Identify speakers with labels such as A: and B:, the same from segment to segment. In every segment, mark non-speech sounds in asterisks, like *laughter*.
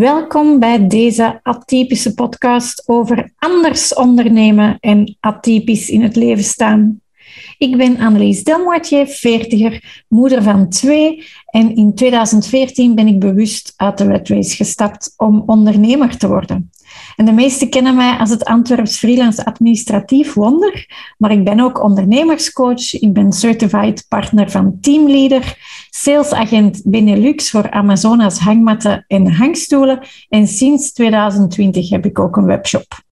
A: Welkom bij deze atypische podcast over anders ondernemen en atypisch in het leven staan. Ik ben Annelies Delmoitier, veertiger, moeder van twee en in 2014 ben ik bewust uit de Red gestapt om ondernemer te worden. En de meesten kennen mij als het Antwerps freelance administratief wonder, maar ik ben ook ondernemerscoach, ik ben certified partner van Teamleader, salesagent Benelux voor Amazonas hangmatten en hangstoelen en sinds 2020 heb ik ook een webshop.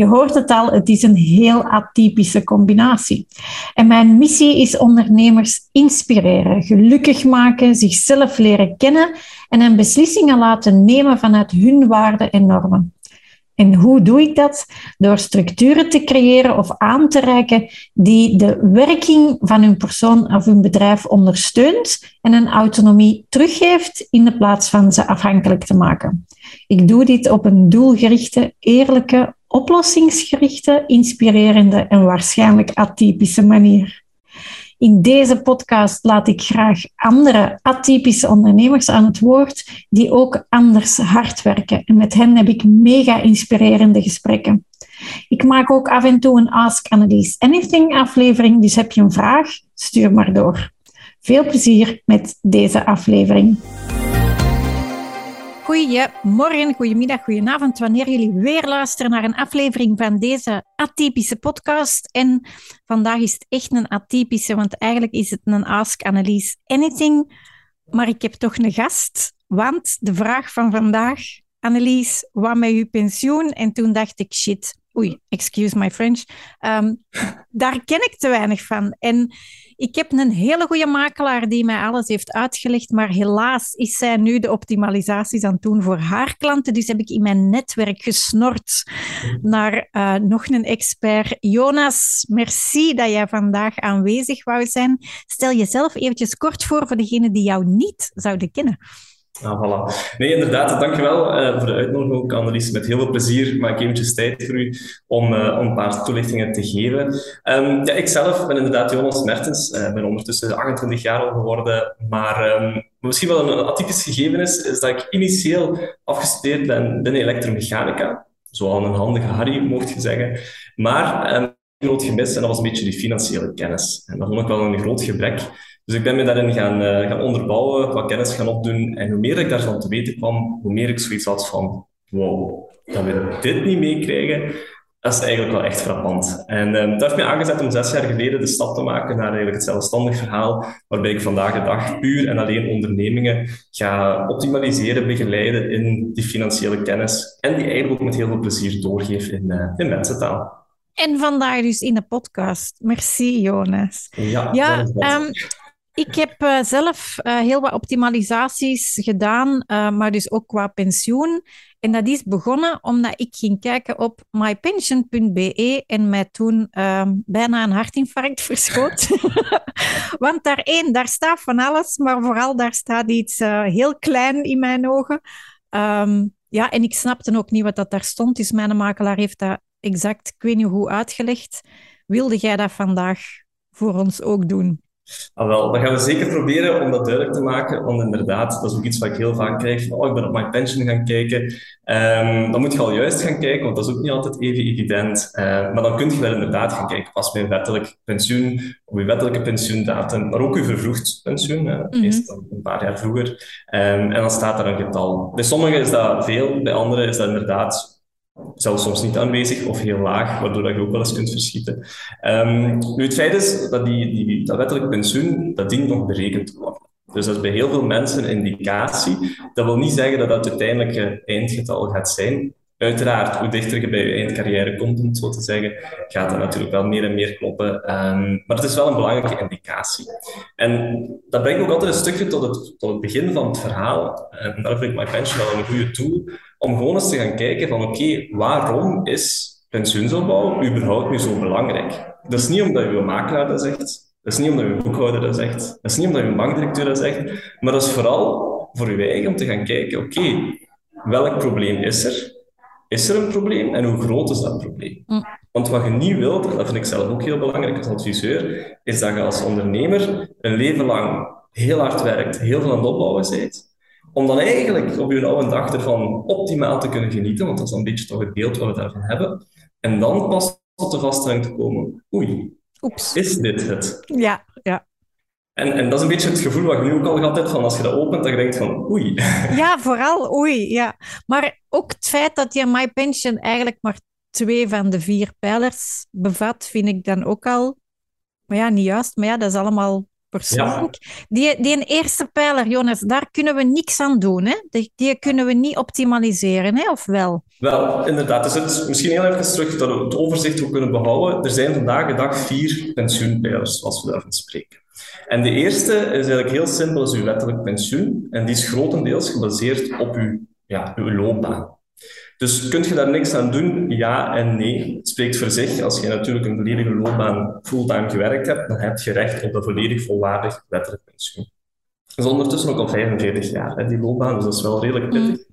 A: Je hoort het al, het is een heel atypische combinatie. En mijn missie is ondernemers inspireren, gelukkig maken, zichzelf leren kennen en een beslissingen laten nemen vanuit hun waarden en normen. En hoe doe ik dat? Door structuren te creëren of aan te reiken die de werking van hun persoon of hun bedrijf ondersteunt en een autonomie teruggeeft in de plaats van ze afhankelijk te maken. Ik doe dit op een doelgerichte, eerlijke, oplossingsgerichte, inspirerende en waarschijnlijk atypische manier. In deze podcast laat ik graag andere atypische ondernemers aan het woord die ook anders hard werken. En met hen heb ik mega inspirerende gesprekken. Ik maak ook af en toe een Ask Annelies Anything aflevering, dus heb je een vraag, stuur maar door. Veel plezier met deze aflevering. Goedemorgen, goedemiddag, goedenavond, wanneer jullie weer luisteren naar een aflevering van deze atypische podcast. En vandaag is het echt een atypische, want eigenlijk is het een Ask Annelies Anything. Maar ik heb toch een gast, want de vraag van vandaag, Annelies, wat met je pensioen? En toen dacht ik, shit, oei, excuse my French, ehm, daar ken ik te weinig van. En ik heb een hele goede makelaar die mij alles heeft uitgelegd, maar helaas is zij nu de optimalisaties aan het doen voor haar klanten. Dus heb ik in mijn netwerk gesnord naar uh, nog een expert. Jonas, merci dat jij vandaag aanwezig wou zijn. Stel jezelf eventjes kort voor voor degenen die jou niet zouden kennen.
B: Ah, voilà. Nee, inderdaad, dankjewel uh, voor de uitnodiging ook, Annelies. Met heel veel plezier maak ik eventjes tijd voor u om, uh, om een paar toelichtingen te geven. Um, ja, ik zelf ben inderdaad Jonas Mertens. Uh, ben ondertussen 28 jaar al geworden. Maar um, misschien wel een atypisch gegeven is, is dat ik initieel afgestudeerd ben binnen elektromechanica. Zoal een handige Harry, mocht je zeggen. Maar um, groot gemis, en dat was een beetje die financiële kennis. En dat vond ik wel een groot gebrek. Dus ik ben me daarin gaan, uh, gaan onderbouwen, wat kennis gaan opdoen. En hoe meer ik daarvan te weten kwam, hoe meer ik zoiets had van, wow, dat we dit niet meekrijgen, dat is eigenlijk wel echt frappant. En uh, dat heeft mij aangezet om zes jaar geleden de stap te maken naar eigenlijk het zelfstandig verhaal, waarbij ik vandaag de dag puur en alleen ondernemingen ga optimaliseren, begeleiden in die financiële kennis en die eigenlijk ook met heel veel plezier doorgeef in, uh, in mensentaal.
A: En vandaag dus in de podcast. Merci, Jonas.
B: Ja,
A: ja um, ik heb uh, zelf uh, heel wat optimalisaties gedaan, uh, maar dus ook qua pensioen. En dat is begonnen omdat ik ging kijken op mypension.be en mij toen ehm, bijna een hartinfarct *laughs* verschoot. *laughs* Want daar één, daar staat van alles, maar vooral daar staat iets heel klein in mijn ogen. Um, ja, en ik snapte ook niet wat dat daar stond, dus mijn makelaar heeft dat exact, ik weet niet hoe uitgelegd. Wilde jij dat vandaag voor ons ook doen?
B: Ah, wel, dan gaan we zeker proberen om dat duidelijk te maken, want inderdaad, dat is ook iets wat ik heel vaak krijg, van oh, ik ben op mijn pension gaan kijken. Um, dan moet je al juist gaan kijken, want dat is ook niet altijd even evident. Uh, maar dan kun je wel inderdaad gaan kijken, pas bij wettelijk pensioen, op je wettelijke pensioendatum, maar ook je vervroegd pensioen, mm meestal een paar jaar vroeger. Um, en dan staat er een getal. Bij sommigen is dat veel, bij anderen is dat inderdaad zelfs soms niet aanwezig of heel laag, waardoor je ook wel eens kunt verschieten. Um, nu, het feit is dat die, die, dat wettelijk pensioen, dat dient nog berekend te worden. Dus dat is bij heel veel mensen een indicatie. Dat wil niet zeggen dat dat het uiteindelijke eindgetal gaat zijn. Uiteraard, hoe dichter je bij je eindcarrière komt, om zo te zeggen, gaat dat natuurlijk wel meer en meer kloppen. Um, maar het is wel een belangrijke indicatie. En dat brengt ook altijd een stukje tot het, tot het begin van het verhaal. En daar vind ik My Pension wel een goede tool om gewoon eens te gaan kijken van oké, okay, waarom is pensioensopbouw überhaupt nu zo belangrijk? Dat is niet omdat je makelaar dat zegt, dat is niet omdat je boekhouder dat zegt, dat is niet omdat je bankdirecteur dat zegt, maar dat is vooral voor je eigen om te gaan kijken, oké, okay, welk probleem is er? Is er een probleem en hoe groot is dat probleem? Mm. Want wat je niet wilt, en dat vind ik zelf ook heel belangrijk als adviseur, is dat je als ondernemer een leven lang heel hard werkt, heel veel aan het opbouwen bent, Om dan eigenlijk op je oude dag ervan optimaal te kunnen genieten, want dat is een beetje toch het beeld wat we daarvan hebben. En dan pas tot de vaststelling te komen, oei, Oeps. is dit het?
A: Ja, ja.
B: En, en dat is een beetje het gevoel wat ik nu ook al gehad heb, van als je dat opent, dat je denkt van oei. *laughs*
A: Ja, vooral oei, ja. Maar ook het feit dat je My Pension eigenlijk maar twee van de vier pijlers bevat, vind ik dan ook al... Maar ja, niet juist, maar ja, dat is allemaal persoonlijk. Die, die een eerste pijler, Jonas, daar kunnen we niks aan doen. Hè? Die, die kunnen we niet optimaliseren, hè? of wel?
B: Wel, inderdaad. Dus het, misschien heel even terug dat we het overzicht ook kunnen behouden. Er zijn vandaag de dag vier pensioenpijlers, als we daarvan spreken. En de eerste is eigenlijk heel simpel, is uw wettelijk pensioen. En die is grotendeels gebaseerd op uw, ja, uw loopbaan. Dus kunt je daar niks aan doen? Ja en nee. Het spreekt voor zich. Als je natuurlijk een volledige loopbaan fulltime gewerkt hebt, dan heb je recht op een volledig volwaardig wettelijk pensioen. Dat is ondertussen ook al 45 jaar, hè, die loopbaan, dus dat is wel redelijk pittig. Mm.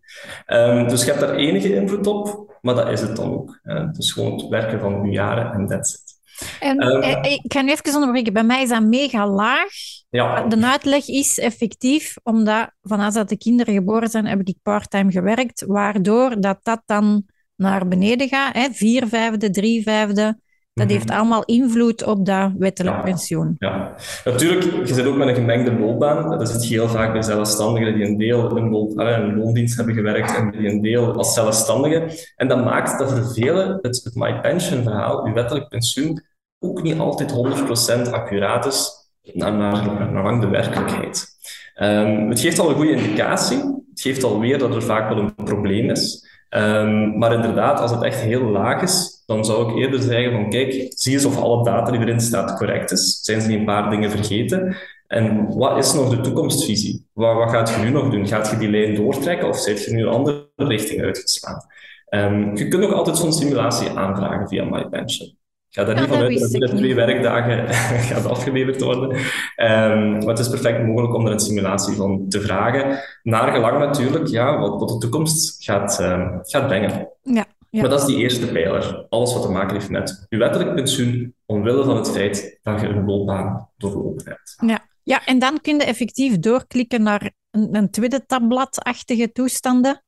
B: Ehm, dus je hebt daar enige invloed op, maar dat is het dan ook. Hè. Het is gewoon het werken van uw jaren en that's it.
A: En, um, ik ga nu even onderbreken. Bij mij is dat mega laag. Ja. De uitleg is effectief, omdat vanaf dat de kinderen geboren zijn, heb ik parttime gewerkt, waardoor dat, dat dan naar beneden gaat. Hè? Vier vijfde, drie vijfde. Dat mhm. heeft allemaal invloed op dat wettelijk pensioen.
B: Ja, natuurlijk, je zit ook met een gemengde loopbaan. Dat zit heel vaak bij zelfstandigen die een deel in een loondienst hebben gewerkt en die een deel als zelfstandigen. En dat maakt dat voor velen het, het My Pension verhaal, uw wettelijk pensioen, ook niet altijd 100% accuraat is naar, naar, naar de werkelijkheid. Um, het geeft al een goede indicatie. Het geeft alweer dat er vaak wel een probleem is. Um, maar inderdaad, als het echt heel laag is, dan zou ik eerder zeggen van kijk, zie eens of alle data die erin staat correct is. Zijn ze niet een paar dingen vergeten? En wat is nog de toekomstvisie? Wat, wat gaat je nu nog doen? Gaat je die lijn doortrekken of zit je nu een andere richting uitgeslaan? Um, je kunt ook altijd zo'n simulatie aanvragen via MyPension ga daar niet vanuit dat binnen twee werkdagen *laughs* gaat afgeleverd worden. Um, maar het is perfect mogelijk om er een simulatie van te vragen. Naar gelang natuurlijk ja, wat, wat de toekomst gaat, uh, gaat brengen. Ja, ja. Maar dat is die eerste pijler. Alles wat te maken heeft met uw wettelijk pensioen, omwille van het feit dat je een loopbaan doorlopen hebt.
A: Ja. ja, en dan kun je effectief doorklikken naar een, een tweede tabbladachtige toestanden.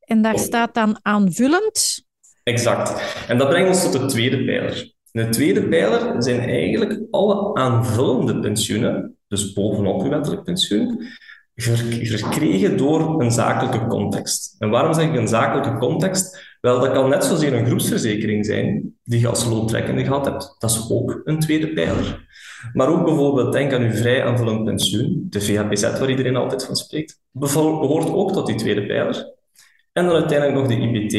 A: En daar oh. staat dan aanvullend.
B: Exact. En dat brengt ons tot de tweede pijler. De tweede pijler zijn eigenlijk alle aanvullende pensioenen, dus bovenop uw wettelijk pensioen, verkregen door een zakelijke context. En waarom zeg ik een zakelijke context? Wel, dat kan net zozeer een groepsverzekering zijn die je als loontrekkende gehad hebt. Dat is ook een tweede pijler. Maar ook bijvoorbeeld, denk aan uw vrij aanvullend pensioen, de VHPZ waar iedereen altijd van spreekt, behoort ook tot die tweede pijler. En dan uiteindelijk nog de IBT,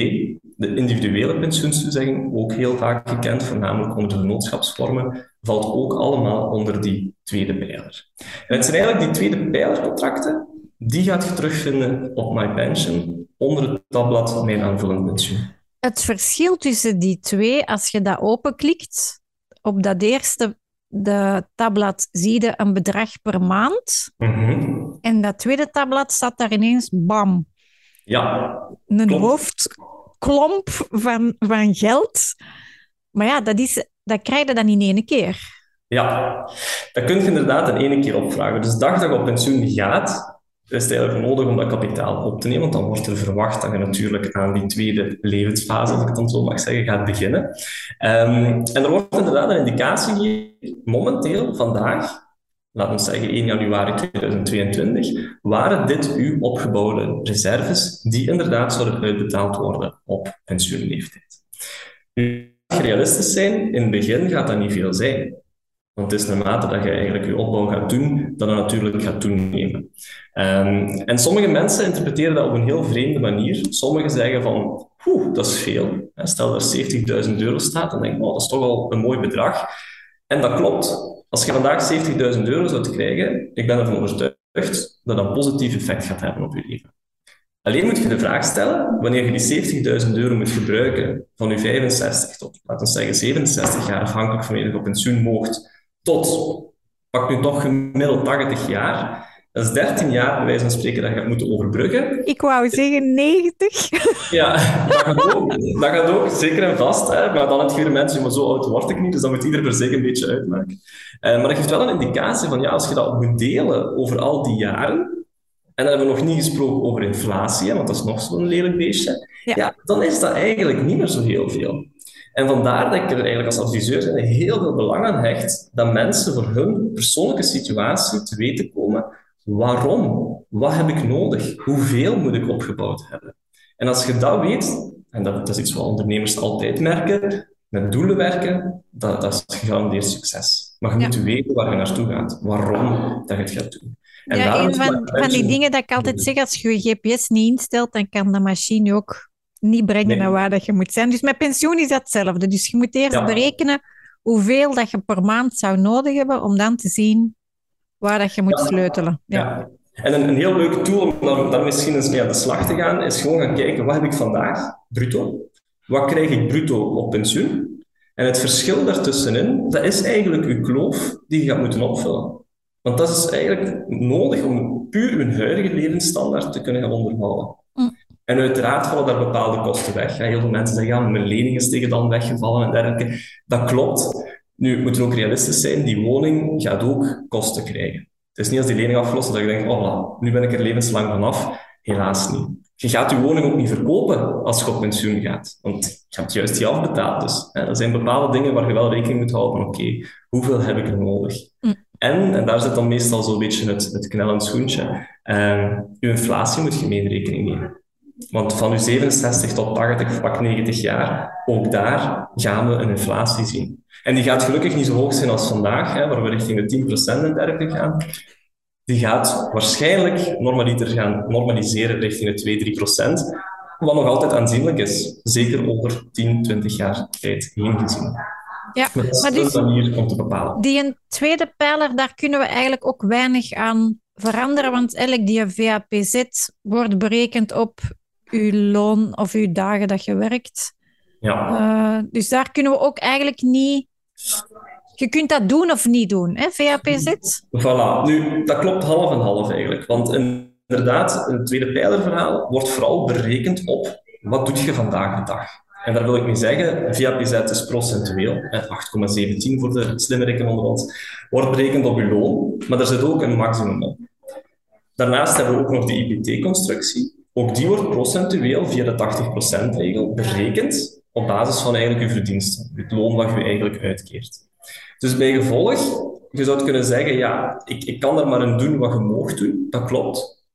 B: de individuele pensioenstoezegging, ook heel vaak gekend, voornamelijk onder de vennootschapsvormen, valt ook allemaal onder die tweede pijler. En het zijn eigenlijk die tweede pijlercontracten, die gaat je terugvinden op My Pension, onder het tabblad Mijn aanvullend pensioen.
A: Het verschil tussen die twee, als je dat openklikt, op dat eerste de tabblad zie je een bedrag per maand. Mhm. En dat tweede tabblad staat daar ineens, bam,
B: ja.
A: Een hoofdklomp van, van geld. Maar ja, dat, is, dat krijg je dan in één keer.
B: Ja, dat kun je inderdaad in één keer opvragen. Dus de dag dat je op pensioen gaat, is het eigenlijk nodig om dat kapitaal op te nemen, want dan wordt er verwacht dat je natuurlijk aan die tweede levensfase, als ik het dan zo mag zeggen, gaat beginnen. Um, en er wordt inderdaad een indicatie gegeven, momenteel, vandaag, laten we zeggen 1 januari 2022, waren dit uw opgebouwde reserves die inderdaad zouden uitbetaald worden op pensioenleeftijd. Nu, realistisch zijn, in het begin gaat dat niet veel zijn. Want het is naarmate dat je eigenlijk je opbouw gaat doen, dat het natuurlijk gaat toenemen. Um, en sommige mensen interpreteren dat op een heel vreemde manier. Sommigen zeggen van, oeh, dat is veel. Stel dat er 70.000 euro staat, dan denk ik, oh, dat is toch al een mooi bedrag. En dat klopt. Als je vandaag 70.000 euro zou krijgen, ik ben ervan overtuigd dat dat een positief effect gaat hebben op je leven. Alleen moet je de vraag stellen, wanneer je die 70.000 euro moet gebruiken van je 65 tot, laten we zeggen, 67 jaar, afhankelijk van wanneer je op pensioen moogt, tot, pak nu toch gemiddeld 80 jaar, dat is 13 jaar, bij wijze van spreken, dat je moeten overbruggen.
A: Ik wou zeggen 90. *laughs*
B: Ja, dat gaat ook, dat gaat ook zeker en vast. Hè. Maar dan het mensen, maar zo oud word ik niet, dus dan moet ieder voor zich een beetje uitmaken. Uh, maar dat geeft wel een indicatie van, ja, als je dat moet delen over al die jaren, en dan hebben we nog niet gesproken over inflatie, want dat is nog zo'n lelijk beestje, ja. dan is dat eigenlijk niet meer zo heel veel. En vandaar dat ik er eigenlijk als adviseur heel veel belang aan hecht dat mensen voor hun persoonlijke situatie te weten komen waarom, wat heb ik nodig, hoeveel moet ik opgebouwd hebben. En als je dat weet, en dat, dat is iets wat ondernemers altijd merken, met doelen werken, dat, dat is gegarandeerd succes. Maar je moet weten waar je naartoe gaat, waarom dat je het gaat doen.
A: En ja, een van, van die dingen dat ik altijd zeg, als je je GPS niet instelt, dan kan de machine ook niet brengen naar waar dat je moet zijn. Dus met pensioen is dat hetzelfde. Dus je moet eerst berekenen hoeveel dat je per maand zou nodig hebben om dan te zien waar dat je moet sleutelen.
B: Ja. En een, een heel leuke tool om dan, dan misschien eens mee aan de slag te gaan, is gewoon gaan kijken, wat heb ik vandaag, bruto? Wat krijg ik bruto op pensioen? En het verschil daartussenin, dat is eigenlijk uw kloof die je gaat moeten opvullen. Want dat is eigenlijk nodig om puur uw huidige levensstandaard te kunnen gaan onderhouden. Mm. En uiteraard vallen daar bepaalde kosten weg. Heel veel mensen zeggen, ja, mijn lening is tegen dan weggevallen en dergelijke. Dat klopt. Nu, we moeten ook realistisch zijn, die woning gaat ook kosten krijgen. Het is niet als die lening aflost dat je denkt, oh, nu ben ik er levenslang vanaf. Helaas niet. Je gaat je woning ook niet verkopen als je op pensioen gaat, want je hebt juist die afbetaald. Dus hè, er zijn bepaalde dingen waar je wel rekening moet houden oké, hoeveel heb ik er nodig? Mm. En, en daar zit dan meestal zo'n beetje het, het knellend schoentje, uh, je inflatie moet je mee in rekening nemen. Want van je 67 tot 80, pak 90 jaar, ook daar gaan we een inflatie zien. En die gaat gelukkig niet zo hoog zijn als vandaag, hè, waar we richting de 10% en dergelijke gaan. Die gaat waarschijnlijk normaliter gaan normaliseren richting de 2-3%, wat nog altijd aanzienlijk is. Zeker over 10, 20 jaar tijd heen gezien.
A: Ja, maar dus, manier om te bepalen. Die een tweede pijler, daar kunnen we eigenlijk ook weinig aan veranderen, want elk die VAPZ wordt berekend op uw loon of uw dagen dat je werkt. Ja. Uh, dus daar kunnen we ook eigenlijk niet. Je kunt dat doen of niet doen, hè, VAPZ?
B: Voilà. Nu, dat klopt half en half eigenlijk. Want inderdaad, een tweede pijlerverhaal wordt vooral berekend op wat doe je vandaag de dag. En daar wil ik mee zeggen, VAPZ is procentueel, 8,17 voor de slimmerikken onder ons, wordt berekend op je loon, maar er zit ook een maximum op. Daarnaast hebben we ook nog de IPT-constructie. Ook die wordt procentueel via de 80%-regel berekend op basis van eigenlijk uw verdiensten, het loon wat je eigenlijk uitkeert. Dus bij gevolg, je zou kunnen zeggen, ja, ik, ik kan er maar een doen wat je mag doen, dat klopt.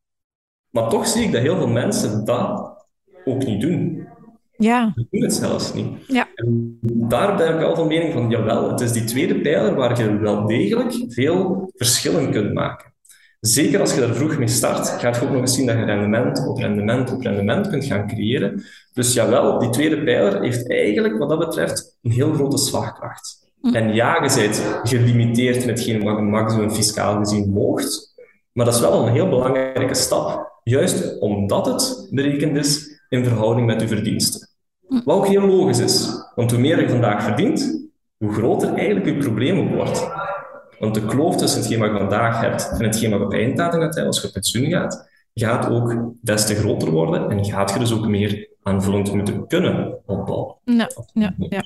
B: Maar toch zie ik dat heel veel mensen dat ook niet doen.
A: Ja.
B: Ze doen het zelfs niet.
A: Ja.
B: En daar ben ik wel van mening van, jawel, het is die tweede pijler waar je wel degelijk veel verschillen kunt maken. Zeker als je daar vroeg mee start, gaat je ook nog eens zien dat je rendement op rendement op rendement kunt gaan creëren. Dus jawel, die tweede pijler heeft eigenlijk wat dat betreft een heel grote slagkracht. Hm. En ja, je bent gelimiteerd in hetgeen wat je maximum fiscaal gezien moogt, maar dat is wel een heel belangrijke stap. Juist omdat het berekend is in verhouding met je verdiensten. Hm. Wat ook heel logisch is, want hoe meer je vandaag verdient, hoe groter eigenlijk je probleem wordt. Want de kloof tussen hetgeen wat je vandaag hebt en hetgeen wat op einddatum gaat als je op pensioen gaat, gaat ook des te groter worden en gaat je dus ook meer aanvullend moeten kunnen opbouwen.
A: Ja, ja, ja.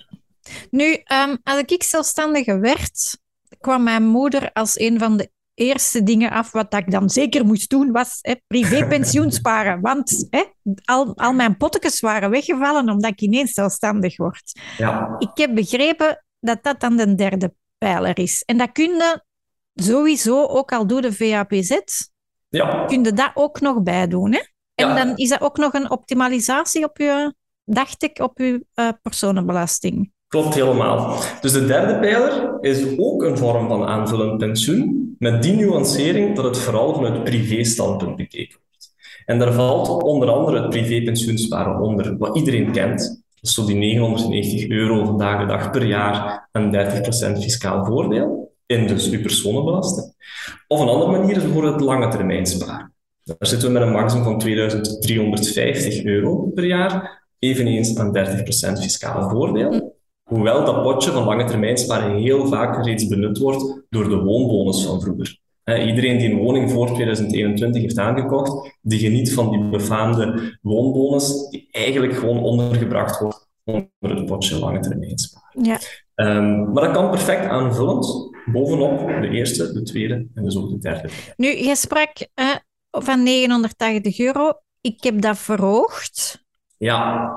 A: Nu, um, als ik zelfstandige werd, kwam mijn moeder als een van de eerste dingen af wat ik dan zeker moest doen, was hè, privépensioen *laughs* sparen. Want hè, al, al mijn pottekens waren weggevallen omdat ik ineens zelfstandig word.
B: Ja.
A: Ik heb begrepen dat dat dan de derde pijler is. En dat kun je sowieso, ook al doe de VAPZ,
B: ja.
A: kun je dat ook nog bij doen. Hè? En dan is dat ook nog een optimalisatie op je, dacht ik, op je uh, personenbelasting.
B: Klopt helemaal. Dus de derde pijler is ook een vorm van aanvullend pensioen, met die nuancering dat het vooral vanuit privé-standpunt bekeken wordt. En daar valt onder andere het privépensioensparen onder, wat iedereen kent. Dus zo die 990 euro vandaag de dag per jaar en 30% fiscaal voordeel in dus uw personenbelasting. Of een andere manier is bijvoorbeeld het lange termijn sparen. Daar zitten we met een maximum van 2350 euro per jaar, eveneens aan 30% fiscaal voordeel. Hoewel dat potje van lange termijn sparen heel vaak reeds benut wordt door de woonbonus van vroeger. Iedereen die een woning voor 2021 heeft aangekocht, die geniet van die befaamde woonbonus, die eigenlijk gewoon ondergebracht wordt onder het potje lange termijn sparen.
A: Ja.
B: Um, maar dat kan perfect aanvullend bovenop de eerste, de tweede en dus ook de derde.
A: Nu, je sprak van 980 euro. Ik heb dat verhoogd.
B: Ja.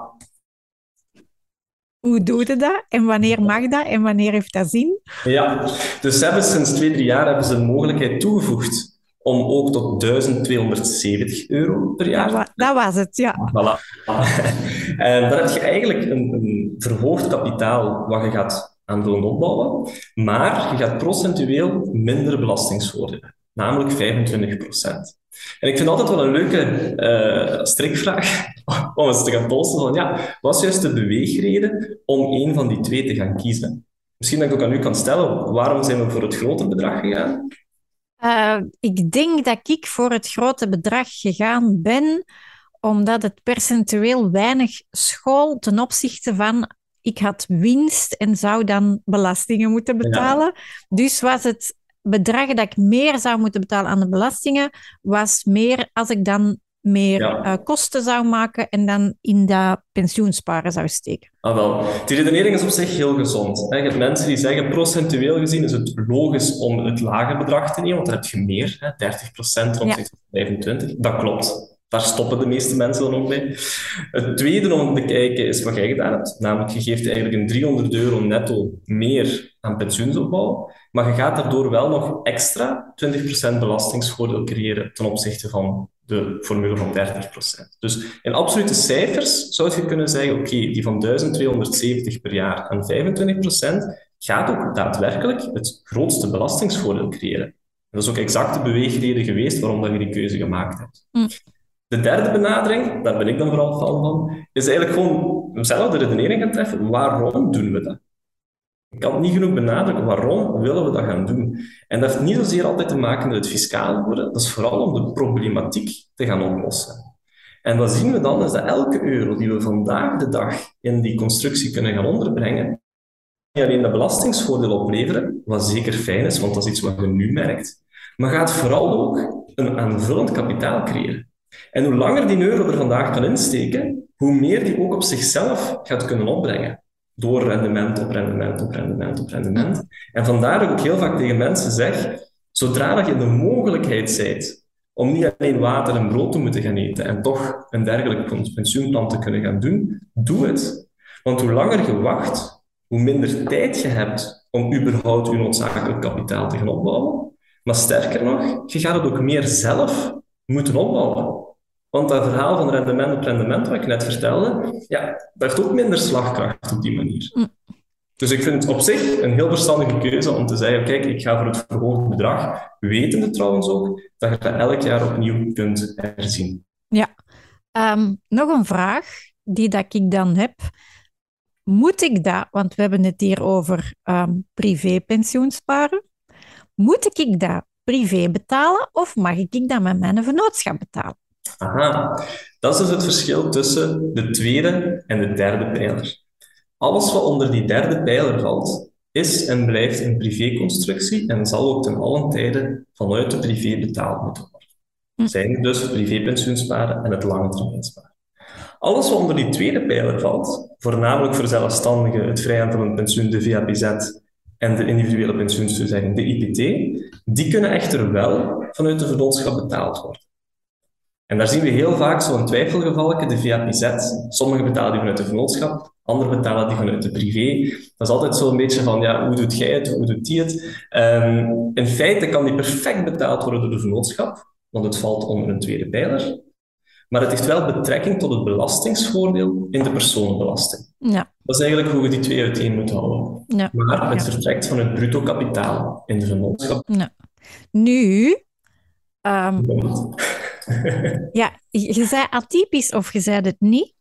A: Hoe doe je dat? En wanneer mag dat? En wanneer heeft dat zin?
B: Ja, dus ze hebben sinds twee, drie jaar hebben ze een mogelijkheid toegevoegd om ook tot 1270 euro per jaar.
A: Dat, dat was het, ja.
B: Voilà. *laughs* en dan heb je eigenlijk een, een verhoogd kapitaal wat je gaat aan doen opbouwen, maar je gaat procentueel minder belastingsvoordelen, namelijk 25 procent. En ik vind altijd wel een leuke uh, strikvraag *laughs* om eens te gaan polsen van ja, wat is juist de beweegreden om een van die twee te gaan kiezen? Misschien dat ik ook aan u kan stellen, waarom zijn we voor het grote bedrag gegaan?
A: Uh, ik denk dat ik voor het grote bedrag gegaan ben, omdat het percentueel weinig school ten opzichte van ik had winst en zou dan belastingen moeten betalen. Dus was het bedrag dat ik meer zou moeten betalen aan de belastingen, was meer als ik dan meer eh, kosten zou maken en dan in dat pensioensparen zou steken.
B: Ah, wel. Die redenering is op zich heel gezond. Je hebt mensen die zeggen, procentueel gezien is het logisch om het lage bedrag te nemen, want dan heb je meer, hè, 30% ten opzichte van 25%. Dat klopt. Daar stoppen de meeste mensen dan ook bij. Het tweede om te kijken is wat jij gedaan hebt. Namelijk, je geeft eigenlijk een 300 euro netto meer aan pensioensopbouw, maar je gaat daardoor wel nog extra 20% belastingsvoordeel creëren ten opzichte van de formule van 30%. Dus in absolute cijfers zou je kunnen zeggen, oké, die van 1270 per jaar aan 25% gaat ook daadwerkelijk het grootste belastingsvoordeel creëren. En dat is ook exact de beweegreden geweest waarom dat je die keuze gemaakt hebt. Mm. De derde benadering, daar ben ik dan vooral van, is eigenlijk gewoon zelf de redenering gaan treffen. Waarom doen we dat? Ik kan het niet genoeg benadrukken. Waarom willen we dat gaan doen? En dat heeft niet zozeer altijd te maken met het fiscaal worden. Dat is vooral om de problematiek te gaan oplossen. En wat zien we dan? Is dat elke euro die we vandaag de dag in die constructie kunnen gaan onderbrengen, niet alleen de belastingsvoordeel opleveren, wat zeker fijn is, want dat is iets wat je nu merkt, maar gaat vooral ook een aanvullend kapitaal creëren. En hoe langer die euro er vandaag kan insteken, hoe meer die ook op zichzelf gaat kunnen opbrengen. Door rendement op rendement op rendement op rendement. En vandaar dat ik ook heel vaak tegen mensen zeg, zodra dat je de mogelijkheid bent om niet alleen water en brood te moeten gaan eten en toch een dergelijk pensioenplan te kunnen gaan doen, doe het. Want hoe langer je wacht, hoe minder tijd je hebt om überhaupt je noodzakelijk kapitaal te gaan opbouwen. Maar sterker nog, je gaat het ook meer zelf moeten opbouwen. Want dat verhaal van rendement op rendement, wat ik net vertelde, ja, dat heeft ook minder slagkracht op die manier. Mm. Dus ik vind het op zich een heel verstandige keuze om te zeggen, kijk, ik ga voor het verhoogde bedrag, wetende trouwens ook, dat je dat elk jaar opnieuw kunt herzien.
A: Ja. Um, nog een vraag die dat ik dan heb. Moet ik dat, want we hebben het hier over um, privépensioen sparen, moet ik dat privé betalen of mag ik dat met mijn vennootschap betalen?
B: Aha, dat is dus het verschil tussen de tweede en de derde pijler. Alles wat onder die derde pijler valt, is en blijft een privéconstructie en zal ook ten allen tijde vanuit de privé betaald moeten worden. Hm. Zijn dus het privépensioensparen en het lange termijn sparen. Alles wat onder die tweede pijler valt, voornamelijk voor zelfstandigen, het vrij aanvullend pensioen, de VAPZ en de individuele pensioenstoezegging, de IPT, die kunnen echter wel vanuit de vernootschap betaald worden. En daar zien we heel vaak zo'n twijfelgevallen, de VAPZ. Sommigen betalen die vanuit de vennootschap, anderen betalen die vanuit de privé. Dat is altijd zo'n beetje van, ja, hoe doet jij het, hoe doet die het? Um, in feite kan die perfect betaald worden door de vennootschap, want het valt onder een tweede pijler. Maar het heeft wel betrekking tot het belastingsvoordeel in de personenbelasting. Ja. Dat is eigenlijk hoe we die twee uiteen moeten houden. Ja. Maar het vertrekt van het bruto kapitaal in de vennootschap. Ja.
A: Nu... Um... *laughs* ja, je zei atypisch of je zei het niet.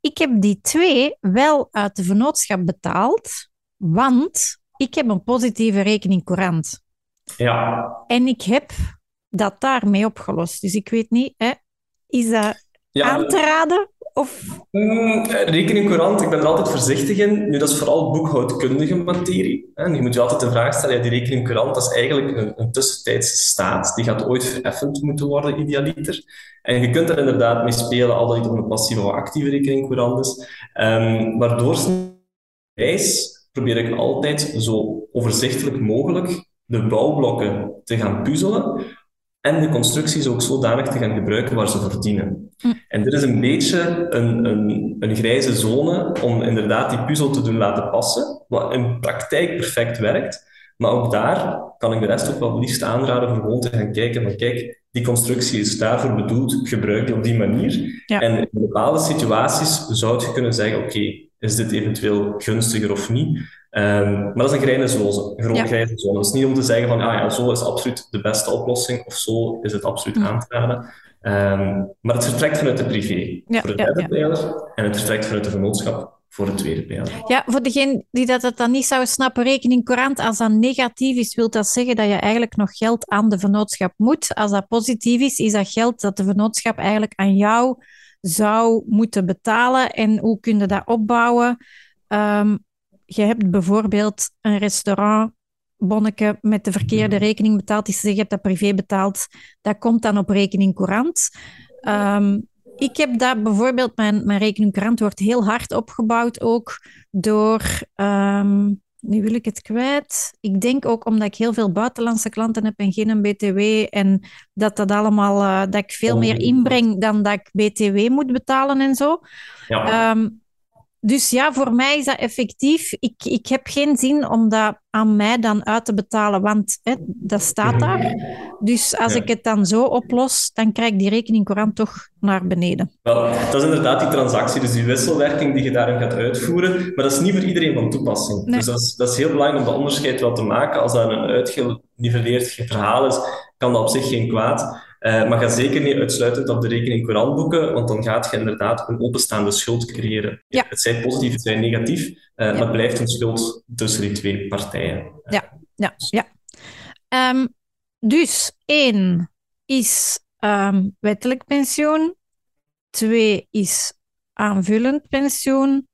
A: Ik heb die twee wel uit de vennootschap betaald, want ik heb een positieve rekening courant.
B: Ja.
A: En ik heb dat daarmee opgelost. Dus ik weet niet, hè, is dat aan te raden? Of...
B: Mm, rekening courant, ik ben er altijd voorzichtig in. Nu, dat is vooral boekhoudkundige materie. En je moet je altijd de vraag stellen, ja, die rekening courant, dat is eigenlijk een, een tussentijdse staat. Die gaat ooit vereffend moeten worden, idealiter. En je kunt er inderdaad mee spelen, al dat het een passieve of actieve rekening courant is. Um, maar doorsnijds probeer ik altijd zo overzichtelijk mogelijk de bouwblokken te gaan puzzelen en de constructies ook zodanig te gaan gebruiken waar ze voor dienen. Hm. En dit is een beetje een, een, een grijze zone om inderdaad die puzzel te doen laten passen, wat in praktijk perfect werkt. Maar ook daar kan ik de rest ook wel liefst aanraden voor gewoon te gaan kijken van kijk, die constructie is daarvoor bedoeld, gebruik die op die manier. En in bepaalde situaties zou je kunnen zeggen, oké, is dit eventueel gunstiger of niet? Um, maar dat is een grijze zone. Een grijze zone. Het is niet om te zeggen van, ah ja, zo is absoluut de beste oplossing, of zo is het absoluut mm. aan te raden. Um, maar het vertrekt vanuit de privé voor de derde pijler en het vertrekt vanuit de vernootschap voor de tweede pijler.
A: Ja, voor degene die dat, dat dan niet zou snappen, rekening courant, als dat negatief is, wil dat zeggen dat je eigenlijk nog geld aan de vennootschap moet. Als dat positief is, is dat geld dat de vennootschap eigenlijk aan jou zou moeten betalen. En hoe kun je dat opbouwen? Um, je hebt bijvoorbeeld een restaurant bonneke met de verkeerde rekening betaald, die je hebt dat privé betaald, dat komt dan op rekening courant. Um, ik heb dat bijvoorbeeld, mijn, mijn rekening courant wordt heel hard opgebouwd ook door, um, nu wil ik het kwijt. Ik denk ook omdat ik heel veel buitenlandse klanten heb en geen BTW en dat dat allemaal, uh, dat ik veel meer inbreng dan dat ik BTW moet betalen en zo. Ja. Um, dus ja, voor mij is dat effectief. Ik, ik heb geen zin om dat aan mij dan uit te betalen, want hè, dat staat daar. Dus als ik het dan zo oplos, dan krijg ik die rekening courant toch naar beneden.
B: Wel, dat is inderdaad die transactie, dus die wisselwerking die je daarin gaat uitvoeren. Maar dat is niet voor iedereen van toepassing. Dus dat is, dat is heel belangrijk om dat onderscheid wel te maken. Als dat een uitgeniveleerd verhaal is, kan dat op zich geen kwaad. Uh, maar ga zeker niet uitsluitend op de rekening courant boeken, want dan gaat je inderdaad een openstaande schuld creëren. Ja. Het zij positief, het zij negatief, uh, maar het blijft een schuld tussen die twee partijen.
A: Ja, ja, ja. Um, dus één is um, wettelijk pensioen. Twee is aanvullend pensioen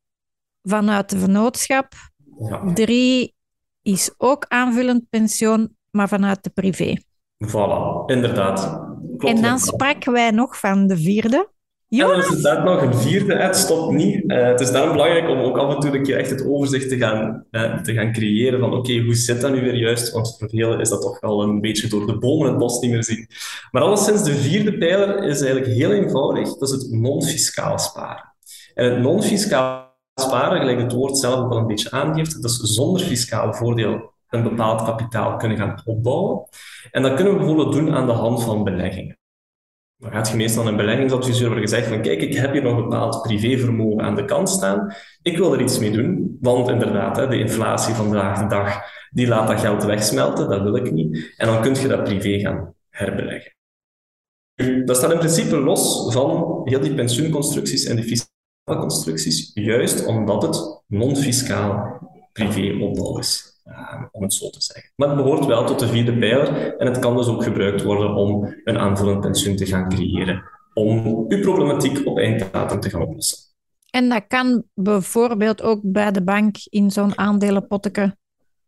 A: vanuit de vennootschap. Ja. Drie is ook aanvullend pensioen, maar vanuit de privé.
B: Voilà, inderdaad.
A: En dan spraken wij nog van de vierde.
B: Ja, dan is inderdaad nog een vierde. Het stopt niet. Uh, het is daarom belangrijk om ook af en toe een keer echt het overzicht te gaan, uh, te gaan creëren van oké, hoe zit dat nu weer juist? Want voor velen is dat toch wel een beetje door de bomen het bos niet meer zien. Maar alleszins, de vierde pijler is eigenlijk heel eenvoudig. Dat is het non-fiscaal sparen. En het non-fiscaal sparen, gelijk het woord zelf ook al een beetje aangeeft, dat is zonder fiscaal voordeel een bepaald kapitaal kunnen gaan opbouwen. En dat kunnen we bijvoorbeeld doen aan de hand van beleggingen. Dan gaat je meestal een beleggingsadviseur waar je zegt van kijk, ik heb hier nog een bepaald privévermogen aan de kant staan. Ik wil er iets mee doen, want inderdaad, de inflatie vandaag de dag, die laat dat geld wegsmelten, dat wil ik niet. En dan kun je dat privé gaan herbeleggen. Dat staat in principe los van heel die pensioenconstructies en die fiscale constructies, juist omdat het non-fiscaal privéopbouw is. Om het zo te zeggen. Maar het behoort wel tot de vierde pijler en het kan dus ook gebruikt worden om een aanvullend pensioen te gaan creëren, om uw problematiek op einddatum te gaan oplossen.
A: En dat kan bijvoorbeeld ook bij de bank in zo'n aandelenpotteke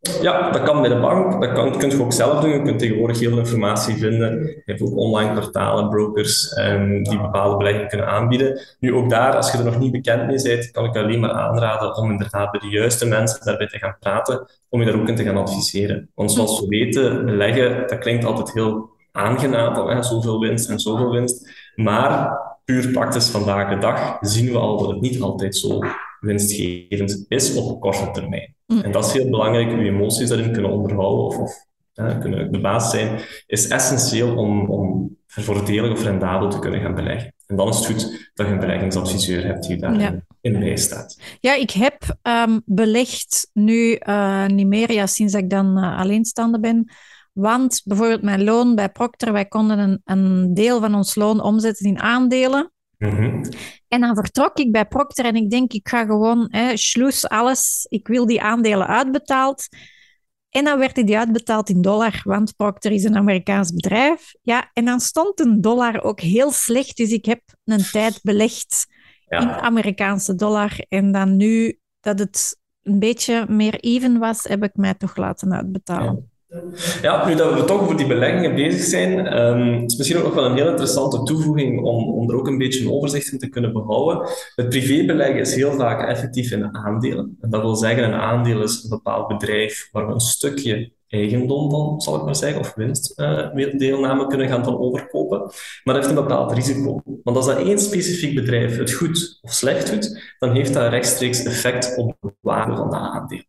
B: ja, dat kan bij de bank. Dat, kan, kun je ook zelf doen. Je kunt tegenwoordig heel veel informatie vinden. Je hebt ook online portalen, brokers um, die bepaalde beleggingen kunnen aanbieden. Nu, ook daar, als je er nog niet bekend mee bent, kan ik alleen maar aanraden om inderdaad bij de juiste mensen daarbij te gaan praten, om je daar ook in te gaan adviseren. Want zoals we weten, beleggen, dat klinkt altijd heel aangenaam, van hè, zoveel winst en zoveel winst. Maar puur praktisch vandaag de dag zien we al dat het niet altijd zo winstgevend is op korte termijn. Mm. En dat is heel belangrijk, je emoties daarin kunnen onderhouden of, of kunnen de baas zijn, is essentieel om, om voordelig of rendabel te kunnen gaan beleggen. En dan is het goed dat je een beleggingsadviseur hebt die daar ja. in bijstaat.
A: Ja, ik heb um, belegd nu uh, niet meer, ja, sinds ik dan uh, alleenstaande ben. Want bijvoorbeeld mijn loon bij Procter, wij konden een, een deel van ons loon omzetten in aandelen. Mhm. En dan vertrok ik bij Procter en ik denk, ik ga gewoon hè, alles. Ik wil die aandelen uitbetaald. En dan werd die uitbetaald in dollar, want Procter is een Amerikaans bedrijf. Ja, en dan stond een dollar ook heel slecht, dus ik heb een tijd belegd in Amerikaanse dollar. En dan nu dat het een beetje meer even was, heb ik mij toch laten uitbetalen.
B: Ja, nu dat we toch over die beleggingen bezig zijn, um, is misschien ook nog wel een heel interessante toevoeging om, er ook een beetje een overzicht in te kunnen behouden. Het privébeleggen is heel vaak effectief in aandelen. En dat wil zeggen, een aandeel is een bepaald bedrijf waar we een stukje eigendom dan, zal ik maar zeggen, of winstdeelname uh, kunnen gaan dan overkopen. Maar dat heeft een bepaald risico. Want als dat één specifiek bedrijf het goed of slecht doet, dan heeft dat rechtstreeks effect op de waarde van de aandeel.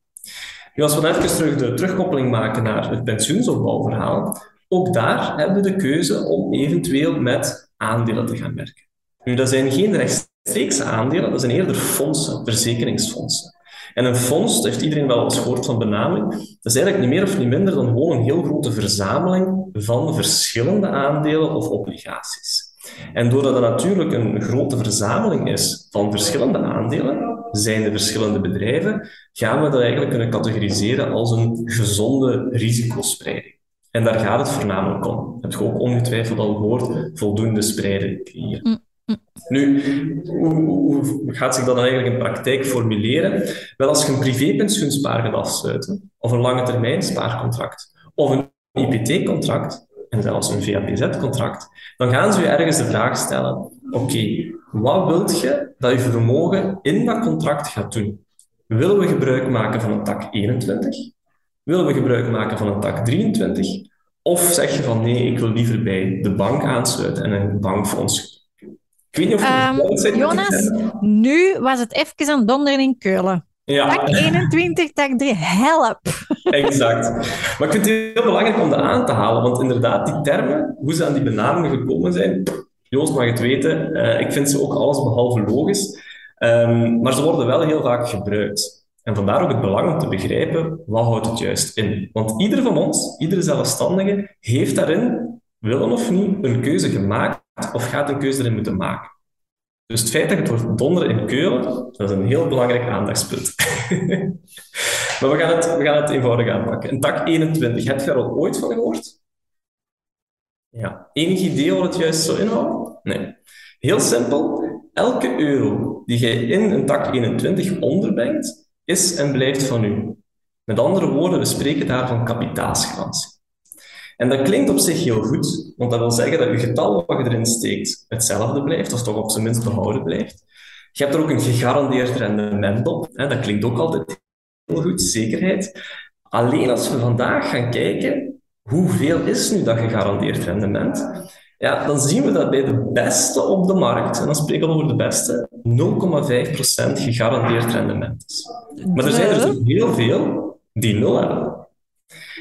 B: Nu, als we dan even terug de terugkoppeling maken naar het pensioensopbouwverhaal, ook daar hebben we de keuze om eventueel met aandelen te gaan werken. Nu, dat zijn geen rechtstreeks aandelen, dat zijn eerder fondsen, verzekeringsfondsen. En een fonds, dat heeft iedereen wel eens gehoord van benaming, dat is eigenlijk niet meer of niet minder dan gewoon een heel grote verzameling van verschillende aandelen of obligaties. En doordat het natuurlijk een grote verzameling is van verschillende aandelen, zijn de verschillende bedrijven, gaan we dat eigenlijk kunnen categoriseren als een gezonde risicospreiding. En daar gaat het voornamelijk om. Heb je ook ongetwijfeld al gehoord, voldoende spreiding creëren. Mm, mm. Nu, hoe, hoe, gaat zich dat dan eigenlijk in praktijk formuleren? Wel, als je een privépensioenspaar gaat afsluiten, of een lange termijn spaarcontract, of een IPT-contract, en zelfs een VAPZ-contract, dan gaan ze je ergens de vraag stellen: oké, wat wilt je dat je vermogen in dat contract gaat doen? Willen we gebruik maken van een tak 21? Willen we gebruik maken van een tak 23? Of zeg je van nee, ik wil liever bij de bank aansluiten en een bankfonds.
A: Ik weet niet of je um, Jonas, nu was het even aan donderen in Keulen. Ja. Tak 21, tak 3, help!
B: Exact. Maar ik vind het heel belangrijk om dat aan te halen, want inderdaad, die termen, hoe ze aan die benamingen gekomen zijn, Joost mag het weten, uh, ik vind ze ook alles behalve logisch, um, maar ze worden wel heel vaak gebruikt. En vandaar ook het belang om te begrijpen, wat houdt het juist in? Want ieder van ons, iedere zelfstandige, heeft daarin, willen of niet, een keuze gemaakt of gaat een keuze erin moeten maken. Dus het feit dat het wordt donderen in Keulen, dat is een heel belangrijk aandachtspunt. *laughs* maar we gaan, het, we gaan het eenvoudig aanpakken. Een tak 21, heb je er al ooit van gehoord? Ja. Enig idee wat het juist zo inhoudt? Nee. Heel simpel. Elke euro die je in een tak 21 onderbrengt, is en blijft van u. Met andere woorden, we spreken daar van kapitaalsgarantie. En dat klinkt op zich heel goed, want dat wil zeggen dat je getal wat je erin steekt hetzelfde blijft, of toch op zijn minst behouden blijft. Je hebt er ook een gegarandeerd rendement op. Hè? Dat klinkt ook altijd heel goed, zekerheid. Alleen als we vandaag gaan kijken, hoeveel is nu dat gegarandeerd rendement? Ja, dan zien we dat bij de beste op de markt, en dan spreken we over de beste, 0,5% gegarandeerd rendement is. Maar er zijn er dus heel veel die nul hebben.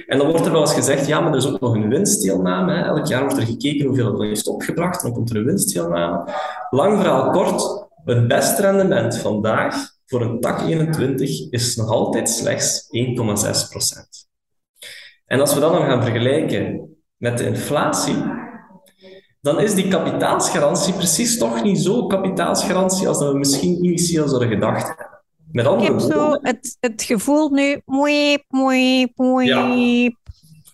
B: En dan wordt er wel eens gezegd, ja, maar er is ook nog een winstdeelname. Hè. Elk jaar wordt er gekeken hoeveel het heeft opgebracht, dan komt er een winstdeelname. Lang verhaal kort, het beste rendement vandaag voor een tak 21 is nog altijd slechts 1,6% En als we dat dan gaan vergelijken met de inflatie, dan is die kapitaalsgarantie precies toch niet zo kapitaalsgarantie als dat we misschien initieel zouden gedacht hebben.
A: Met andere ik heb zo het, het gevoel nu... Moeip, moeip, moeip. Ja,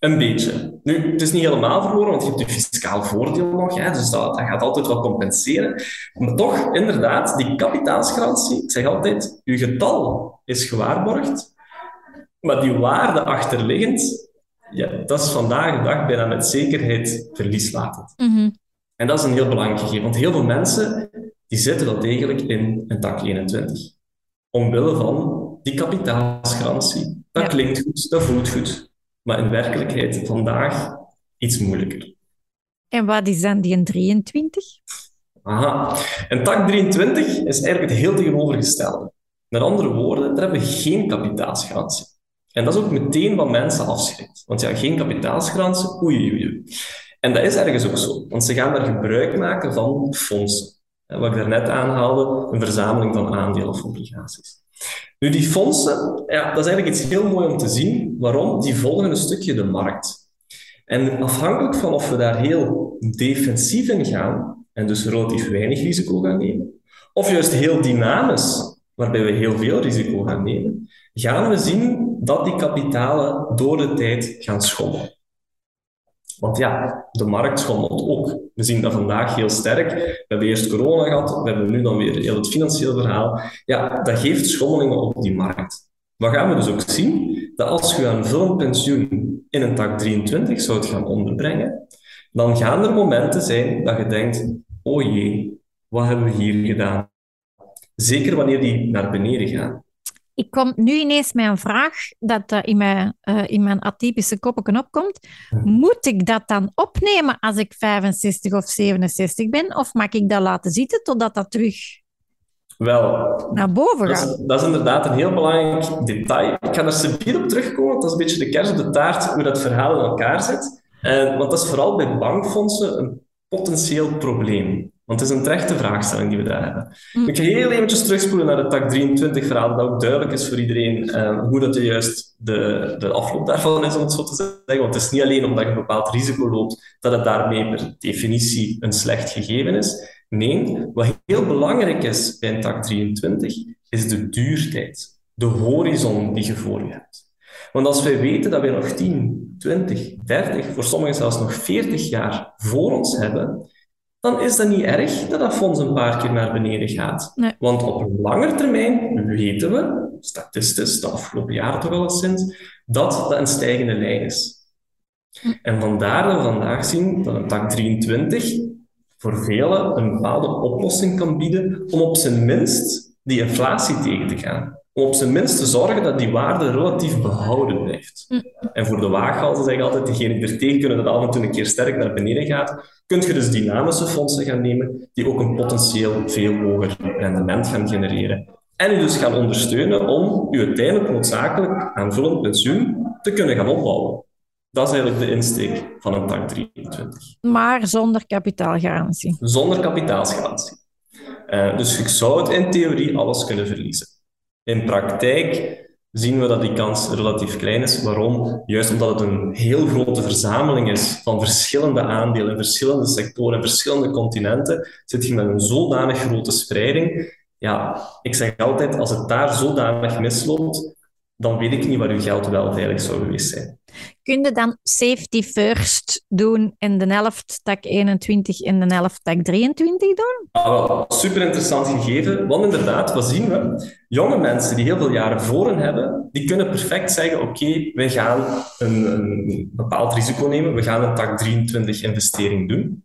B: een beetje. Nu, het is niet helemaal verloren, want je hebt je fiscaal voordeel nog, hè, dus dat, dat gaat altijd wel compenseren. Maar toch, inderdaad, die kapitaalsgarantie, ik zeg altijd, je getal is gewaarborgd, maar die waarde achterliggend, ja, dat is vandaag de dag bijna met zekerheid verlieslatend. Mm En dat is een heel belangrijk gegeven, want heel veel mensen die zitten wel degelijk in een tak 21 omwille van die kapitaalsgarantie. Dat klinkt goed, dat voelt goed. Maar in werkelijkheid vandaag iets moeilijker.
A: En wat is dan die 23?
B: Aha, een tak 23 is eigenlijk het heel tegenovergestelde. Met andere woorden, daar hebben we geen kapitaalsgarantie. En dat is ook meteen wat mensen afschrikt. Want ja, geen kapitaalsgarantie, oei, oei, oei. En dat is ergens ook zo, want ze gaan daar gebruik maken van fondsen. Wat ik daarnet aanhaalde, een verzameling van aandelen of obligaties. Nu, die fondsen, ja, dat is eigenlijk iets heel mooi om te zien. Waarom? Die volgen een stukje de markt. En afhankelijk van of we daar heel defensief in gaan, en dus relatief weinig risico gaan nemen, of juist heel dynamisch, waarbij we heel veel risico gaan nemen, gaan we zien dat die kapitalen door de tijd gaan schommelen. Want ja, de markt schommelt ook. We zien dat vandaag heel sterk. We hebben eerst corona gehad, we hebben nu dan weer heel het financieel verhaal. Ja, dat geeft schommelingen op die markt. Wat gaan we dus ook zien? Dat als je een vullend pensioen in een tak 23 zou gaan onderbrengen, dan gaan er momenten zijn dat je denkt, oh jee, wat hebben we hier gedaan? Zeker wanneer die naar beneden gaan.
A: Ik kom nu ineens met een vraag dat uh, in, mijn, uh, in mijn atypische koppen opkomt. Moet ik dat dan opnemen als ik 65 of 67 ben? Of mag ik dat laten zitten totdat dat terug
B: wel,
A: naar boven gaat?
B: Dat is, dat is, inderdaad een heel belangrijk detail. Ik ga er subiet op terugkomen. Dat is een beetje de kers op de taart, hoe dat verhaal in elkaar zit. Uh, want dat is vooral bij bankfondsen een potentieel probleem. Want het is een terechte vraagstelling die we daar hebben. Mm. Ik ga heel eventjes terugspoelen naar het tak 23 verhaal, dat ook duidelijk is voor iedereen uh, hoe dat de juist de, de afloop daarvan is, om het zo te zeggen. Want het is niet alleen omdat je een bepaald risico loopt, dat het daarmee per definitie een slecht gegeven is. Nee, wat heel belangrijk is bij een tak 23, is de duurtijd. De horizon die je voor je hebt. Want als wij weten dat wij nog 10, 20, 30, voor sommigen zelfs nog 40 jaar voor ons hebben, dan is dat niet erg dat dat fonds een paar keer naar beneden gaat. Nee. Want op een lange termijn weten we, statistisch, de afgelopen jaren toch al eens, dat dat een stijgende lijn is. Hm. En vandaar dat we vandaag zien dat een tak 23 voor velen een bepaalde oplossing kan bieden om op zijn minst die inflatie tegen te gaan om op zijn minst te zorgen dat die waarde relatief behouden blijft. Hm. En voor de waaghalzen zeg ik altijd, degene die er tegen kunnen dat af en toe een keer sterk naar beneden gaat, kun je dus dynamische fondsen gaan nemen die ook een potentieel veel hoger rendement gaan genereren. En u dus gaan ondersteunen om uw uiteindelijk noodzakelijk aanvullend pensioen te kunnen gaan opbouwen. Dat is eigenlijk de insteek van een tak 23.
A: Maar zonder kapitaalgarantie.
B: Zonder kapitaalsgarantie. Uh, dus ik zou het in theorie alles kunnen verliezen. In praktijk zien we dat die kans relatief klein is. Waarom? Juist omdat het een heel grote verzameling is van verschillende aandelen, verschillende sectoren, verschillende continenten, zit je met een zodanig grote spreiding. Ja, ik zeg altijd, als het daar zodanig misloopt, dan weet ik niet waar uw geld wel veilig zou geweest zijn.
A: Kun je dan safety first doen in de helft tak 21 en de helft tak 23 doen?
B: Ah, super interessant gegeven, want inderdaad, wat zien we? Jonge mensen die heel veel jaren voor hen hebben, die kunnen perfect zeggen, oké, wij gaan een, een bepaald risico nemen, we gaan een tak 23 investering doen.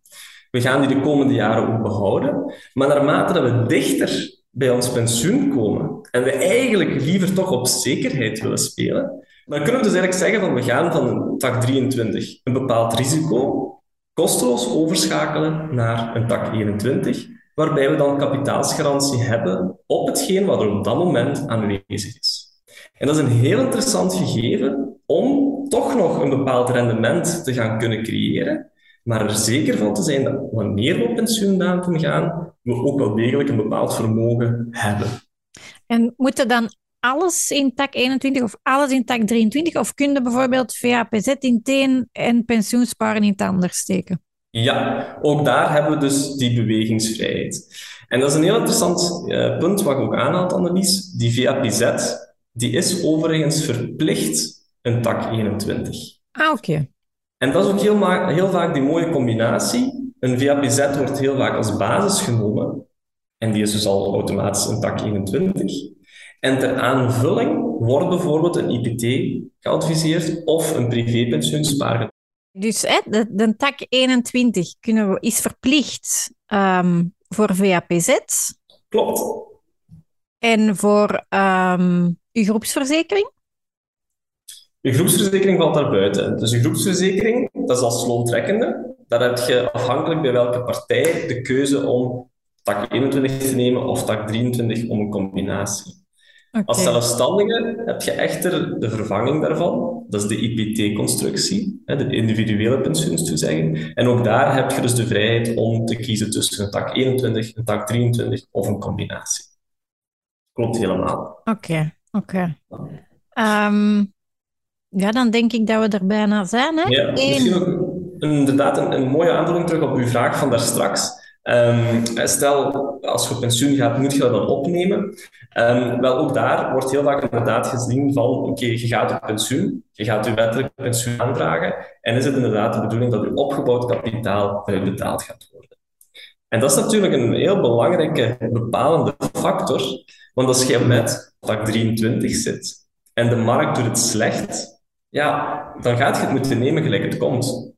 B: We gaan die de komende jaren ook behouden. Maar naarmate dat we dichter bij ons pensioen komen en we eigenlijk liever toch op zekerheid willen spelen, dan kunnen we dus eigenlijk zeggen van we gaan van tak 23 een bepaald risico kosteloos overschakelen naar een tak 21, waarbij we dan kapitaalsgarantie hebben op hetgeen wat er op dat moment aanwezig is. En dat is een heel interessant gegeven om toch nog een bepaald rendement te gaan kunnen creëren, maar er zeker van te zijn dat wanneer we op pensioendatum gaan, we ook wel degelijk een bepaald vermogen hebben.
A: En moeten dan alles in tak 21 of alles in tak 23? Of kun je bijvoorbeeld VAPZ in teen en pensioensparen in het anders steken?
B: Ja, ook daar hebben we dus die bewegingsvrijheid. En dat is een heel interessant uh, punt wat ik ook aanhaalt, Annelies. Die VAPZ die is overigens verplicht een tak 21.
A: Ah, oké.
B: En dat is ook heel, heel vaak die mooie combinatie. Een VAPZ wordt heel vaak als basis genomen. En die is dus al automatisch een tak 21. En ter aanvulling wordt bijvoorbeeld een IPT geadviseerd of een privépensioenspaar.
A: Dus hè, de, de tak 21 kunnen we, is verplicht um, voor VAPZ.
B: Klopt. En
A: voor um, uw groepsverzekering?
B: Je groepsverzekering valt daar buiten. Dus je groepsverzekering, dat is als loontrekkende. Daar heb je afhankelijk bij welke partij de keuze om tak 21 te nemen of tak 23 om een combinatie. Als zelfstandige heb je echter de vervanging daarvan. Dat is de IPT-constructie, de individuele pensioenstoezegging. En ook daar heb je dus de vrijheid om te kiezen tussen een tak 21, een tak 23 of een combinatie. Klopt helemaal.
A: Oké, oké. Ehm, ja, dan denk ik dat we er bijna zijn. Hè?
B: Ja, misschien ook inderdaad een, een mooie aanvulling terug op uw vraag van daar straks. Um, stel, als je op pensioen gaat, moet je dat dan opnemen. Um, wel, ook daar wordt heel vaak inderdaad gezien van, oké, je gaat op pensioen, je gaat je wettelijk pensioen aanvragen, en is het inderdaad de bedoeling dat je opgebouwd kapitaal betaald gaat worden. En dat is natuurlijk een heel belangrijke bepalende factor, want als je met tak 23 zit en de markt doet het slecht, ja, dan gaat je het moeten nemen gelijk het komt.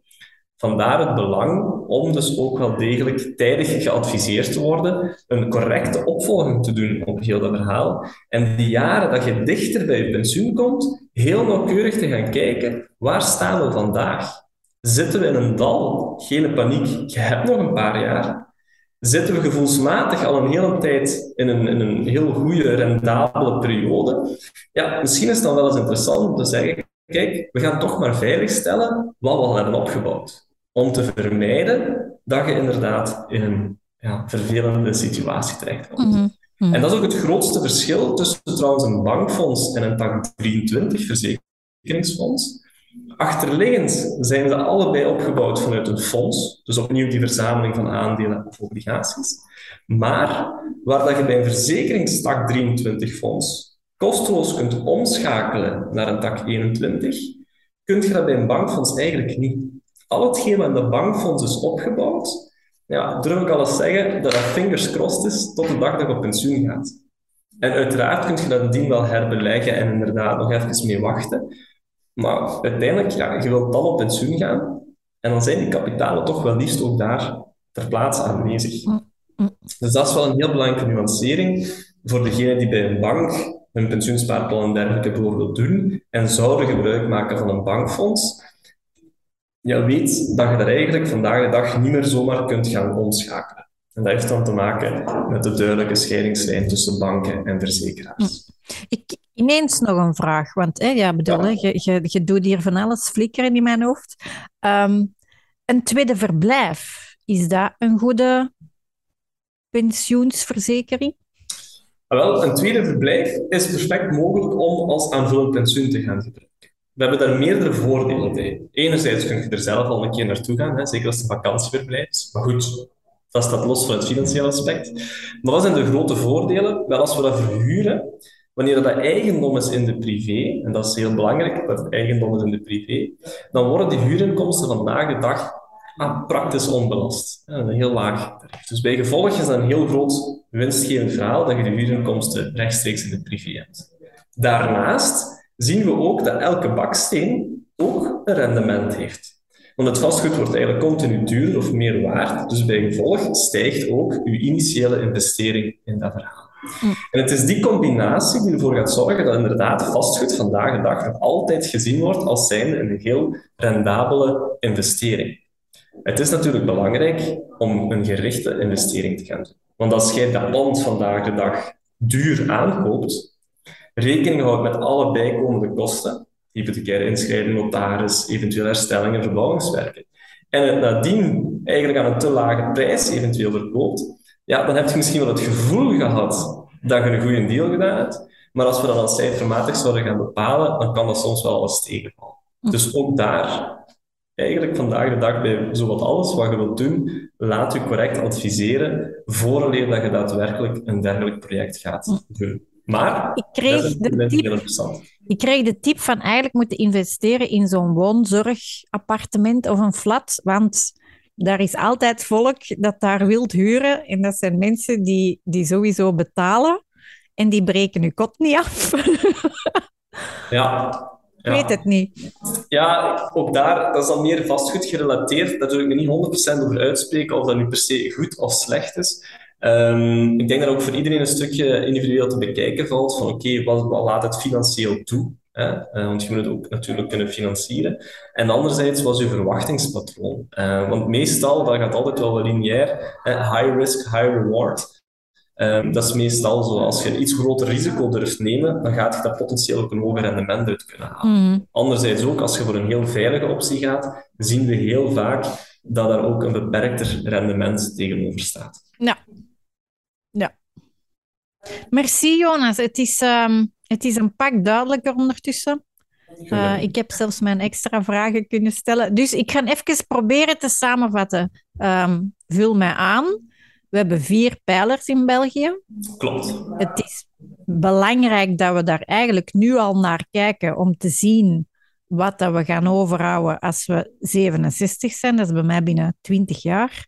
B: Vandaar het belang om dus ook wel degelijk tijdig geadviseerd te worden, een correcte opvolging te doen op heel dat verhaal. En die jaren dat je dichter bij je pensioen komt, heel nauwkeurig te gaan kijken, waar staan we vandaag? Zitten we in een dal? Geen paniek, je hebt nog een paar jaar. Zitten we gevoelsmatig al een hele tijd in een, in een heel goede, rendabele periode? Ja, misschien is het dan wel eens interessant om te zeggen, kijk, we gaan toch maar veiligstellen wat we al hebben opgebouwd om te vermijden dat je inderdaad in een ja, vervelende situatie terechtkomt. Mm -hmm. En dat is ook het grootste verschil tussen trouwens een bankfonds en een tak 23 verzekeringsfonds. Achterliggend zijn ze allebei opgebouwd vanuit een fonds, dus opnieuw die verzameling van aandelen of obligaties. Maar waar dat je bij een verzekeringstak 23 fonds kosteloos kunt omschakelen naar een tak 21, kun je dat bij een bankfonds eigenlijk niet al hetgeen wat in de bankfonds is opgebouwd, ja, durf ik alles zeggen dat dat fingers crossed is tot de dag dat je op pensioen gaat. En uiteraard kun je dat dien wel herbeleggen en inderdaad nog even mee wachten. Maar uiteindelijk, ja, je wilt dan op pensioen gaan en dan zijn die kapitalen toch wel liefst ook daar ter plaatse aanwezig. Mm, mm. Dus dat is wel een heel belangrijke nuancering voor degenen die bij een bank hun pensioenspaarplan en dergelijke bijvoorbeeld doen en zouden gebruik maken van een bankfonds je weet dat je daar eigenlijk vandaag de dag niet meer zomaar kunt gaan omschakelen. En dat heeft dan te maken met de duidelijke scheidingslijn tussen banken en verzekeraars.
A: Hm. Ik, ineens nog een vraag, want hè, ja, bedoel, je, je, je doet hier van alles flikkeren in mijn hoofd. Ehm, een tweede verblijf, is dat een goede pensioensverzekering?
B: Wel, een tweede verblijf is perfect mogelijk om als aanvullend pensioen te gaan gebruiken. We hebben daar meerdere voordelen bij. Enerzijds kun je er zelf al een keer naartoe gaan, hè, zeker als het een vakantieverblijf is. Maar goed, dat staat los van het financiële aspect. Maar wat zijn de grote voordelen? Wel, als we dat verhuren, wanneer dat eigendom is in de privé, en dat is heel belangrijk, dat het eigendom is in de privé, dan worden die huurinkomsten vandaag de dag ah, praktisch onbelast. een heel laag. Dus bij gevolg is dat een heel groot winstgevend verhaal dat je de huurinkomsten rechtstreeks in de privé hebt. Daarnaast zien we ook dat elke baksteen ook een rendement heeft. Want het vastgoed wordt eigenlijk continu duurder of meer waard, dus bij gevolg stijgt ook uw initiële investering in dat verhaal. En het is die combinatie die ervoor gaat zorgen dat inderdaad vastgoed vandaag de dag nog altijd gezien wordt als zijnde een heel rendabele investering. Het is natuurlijk belangrijk om een gerichte investering te gaan doen. Want als jij dat land vandaag de dag duur aankoopt, rekening houdt met alle bijkomende kosten, hypothecaire inschrijving, notaris, eventueel herstellingen, verbouwingswerken, en het nadien eigenlijk aan een te lage prijs eventueel verkoopt, ja, dan heb je misschien wel het gevoel gehad dat je een goede deal gedaan hebt, maar als we dat als cijfermatig zouden gaan bepalen, dan kan dat soms wel eens tegenvallen. Dus ook daar, eigenlijk vandaag de dag bij zowat alles wat je wilt doen, laat je correct adviseren vooraleer dat je daadwerkelijk een dergelijk project gaat doen. Maar
A: ik kreeg, de tip, ik kreeg de tip van eigenlijk moeten investeren in zo'n woonzorgappartement of een flat, want daar is altijd volk dat daar wilt huren. En dat zijn mensen die, die sowieso betalen en die breken je kot niet af. *laughs*
B: ja,
A: ik weet het niet.
B: Ja, ook daar, dat is dan meer vastgoed gerelateerd. Daar zou ik me niet 100% over uitspreken of dat nu per se goed of slecht is. Um, ik denk dat ook voor iedereen een stukje individueel te bekijken valt van oké, wat, wat, laat het financieel toe? Hè? Uh, want je moet het ook natuurlijk kunnen financieren. En anderzijds was je verwachtingspatroon. Uh, want meestal, dat gaat altijd wel lineair, high risk, high reward. Um, dat is meestal zo, als je een iets groter risico durft nemen, dan gaat je dat potentieel ook een hoger rendement uit kunnen halen. Mm. Anderzijds ook, als je voor een heel veilige optie gaat, zien we heel vaak dat daar ook een beperkter rendement tegenover staat.
A: Ja. Merci Jonas. Het is, um, het is een pak duidelijker ondertussen. Uh, ik heb zelfs mijn extra vragen kunnen stellen. Dus ik ga even proberen te samenvatten. Um, vul mij aan. We hebben vier pijlers in België.
B: Klopt.
A: Het is belangrijk dat we daar eigenlijk nu al naar kijken om te zien wat dat we gaan overhouden als we 67 zijn. Dat is bij mij binnen 20 jaar.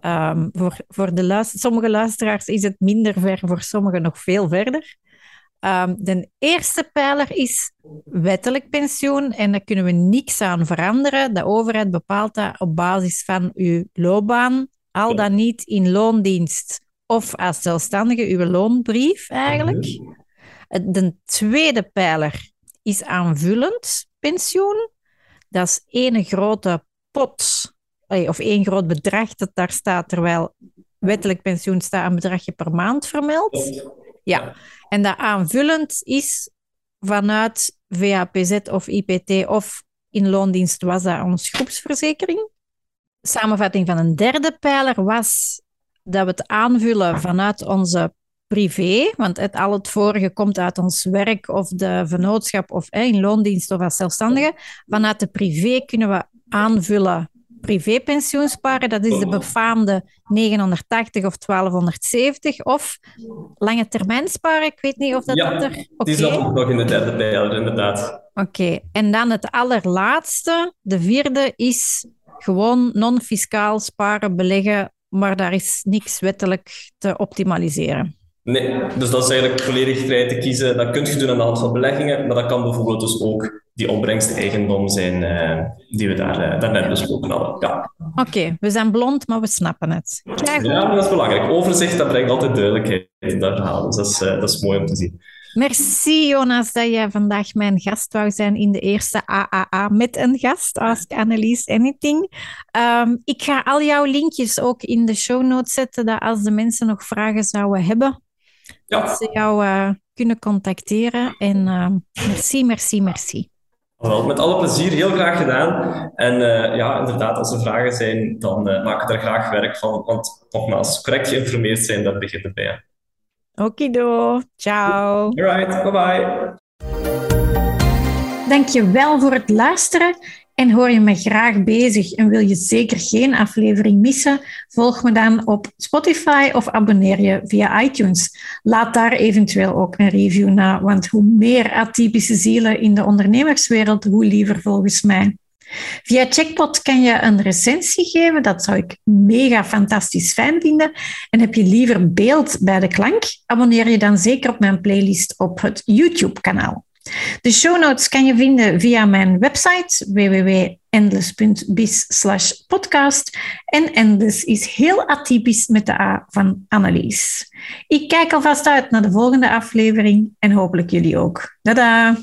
A: Um, voor, voor de luister sommige luisteraars is het minder ver, voor sommigen nog veel verder. Um, de eerste pijler is wettelijk pensioen. En de eerste pijler is wettelijk pensioen. En daar kunnen we niks aan veranderen. De overheid bepaalt dat op basis van uw loopbaan, al dan niet in loondienst of als zelfstandige, uw loonbrief eigenlijk. Mhm. De tweede pijler is aanvullend pensioen. Dat is één grote pot, of één groot bedrag dat daar staat, terwijl wettelijk pensioen staat een bedragje per maand vermeld. Ja, en dat aanvullend is vanuit VAPZ of IPT of in loondienst was dat ons groepsverzekering. Samenvatting van een derde pijler was dat we het aanvullen vanuit onze privé, want het, al het vorige komt uit ons werk of de vennootschap of in loondienst of als zelfstandige. Vanuit de privé kunnen we aanvullen privépensioen sparen. Dat is de befaamde 980 of 1270 of lange termijn sparen. Ik weet niet of dat,
B: ja,
A: dat er...
B: Okay. die ook nog in de derde pijler, inderdaad.
A: Oké, en dan het allerlaatste, de vierde, is gewoon non-fiscaal sparen, beleggen, maar daar is niks wettelijk te optimaliseren.
B: Nee, dus dat is eigenlijk volledig vrij te kiezen. Dat kun je doen aan de hand van beleggingen, maar dat kan bijvoorbeeld dus ook die opbrengst eigendom zijn uh, die we daar, uh, daarnet besproken hadden. Ja.
A: Oké, okay, we zijn blond, maar we snappen het.
B: Ja, dat is belangrijk. Overzicht, dat brengt altijd duidelijkheid in dat verhaal. Dus dat is, uh, dat is mooi om te zien.
A: Merci Jonas dat jij vandaag mijn gast wou zijn in de eerste AAA met een gast, Ask Annelies Anything. Um, ik ga al jouw linkjes ook in de show notes zetten, dat als de mensen nog vragen zouden hebben, ja. dat ze jou uh, kunnen contacteren. En uh, merci, merci, merci.
B: Wel, met alle plezier, heel graag gedaan. En uh, ja, inderdaad, als er vragen zijn, dan uh, maak ik er graag werk van. Want nogmaals, correct geïnformeerd zijn, dat begint erbij.
A: Okido, ciao.
B: Alright, bye bye.
A: Dankjewel voor het luisteren. En hoor je me graag bezig en wil je zeker geen aflevering missen? Volg me dan op Spotify of abonneer je via iTunes. Laat daar eventueel ook een review na, want hoe meer atypische zielen in de ondernemerswereld, hoe liever volgens mij. Via Checkpot kan je een recensie geven. Dat zou ik mega fantastisch fijn vinden. En heb je liever beeld bij de klank? Abonneer je dan zeker op mijn playlist op het YouTube-kanaal. De show notes kan je vinden via mijn website www.endless.biz podcast. En Endless is heel atypisch met de A van Annelies. Ik kijk alvast uit naar de volgende aflevering en hopelijk jullie ook. Tada!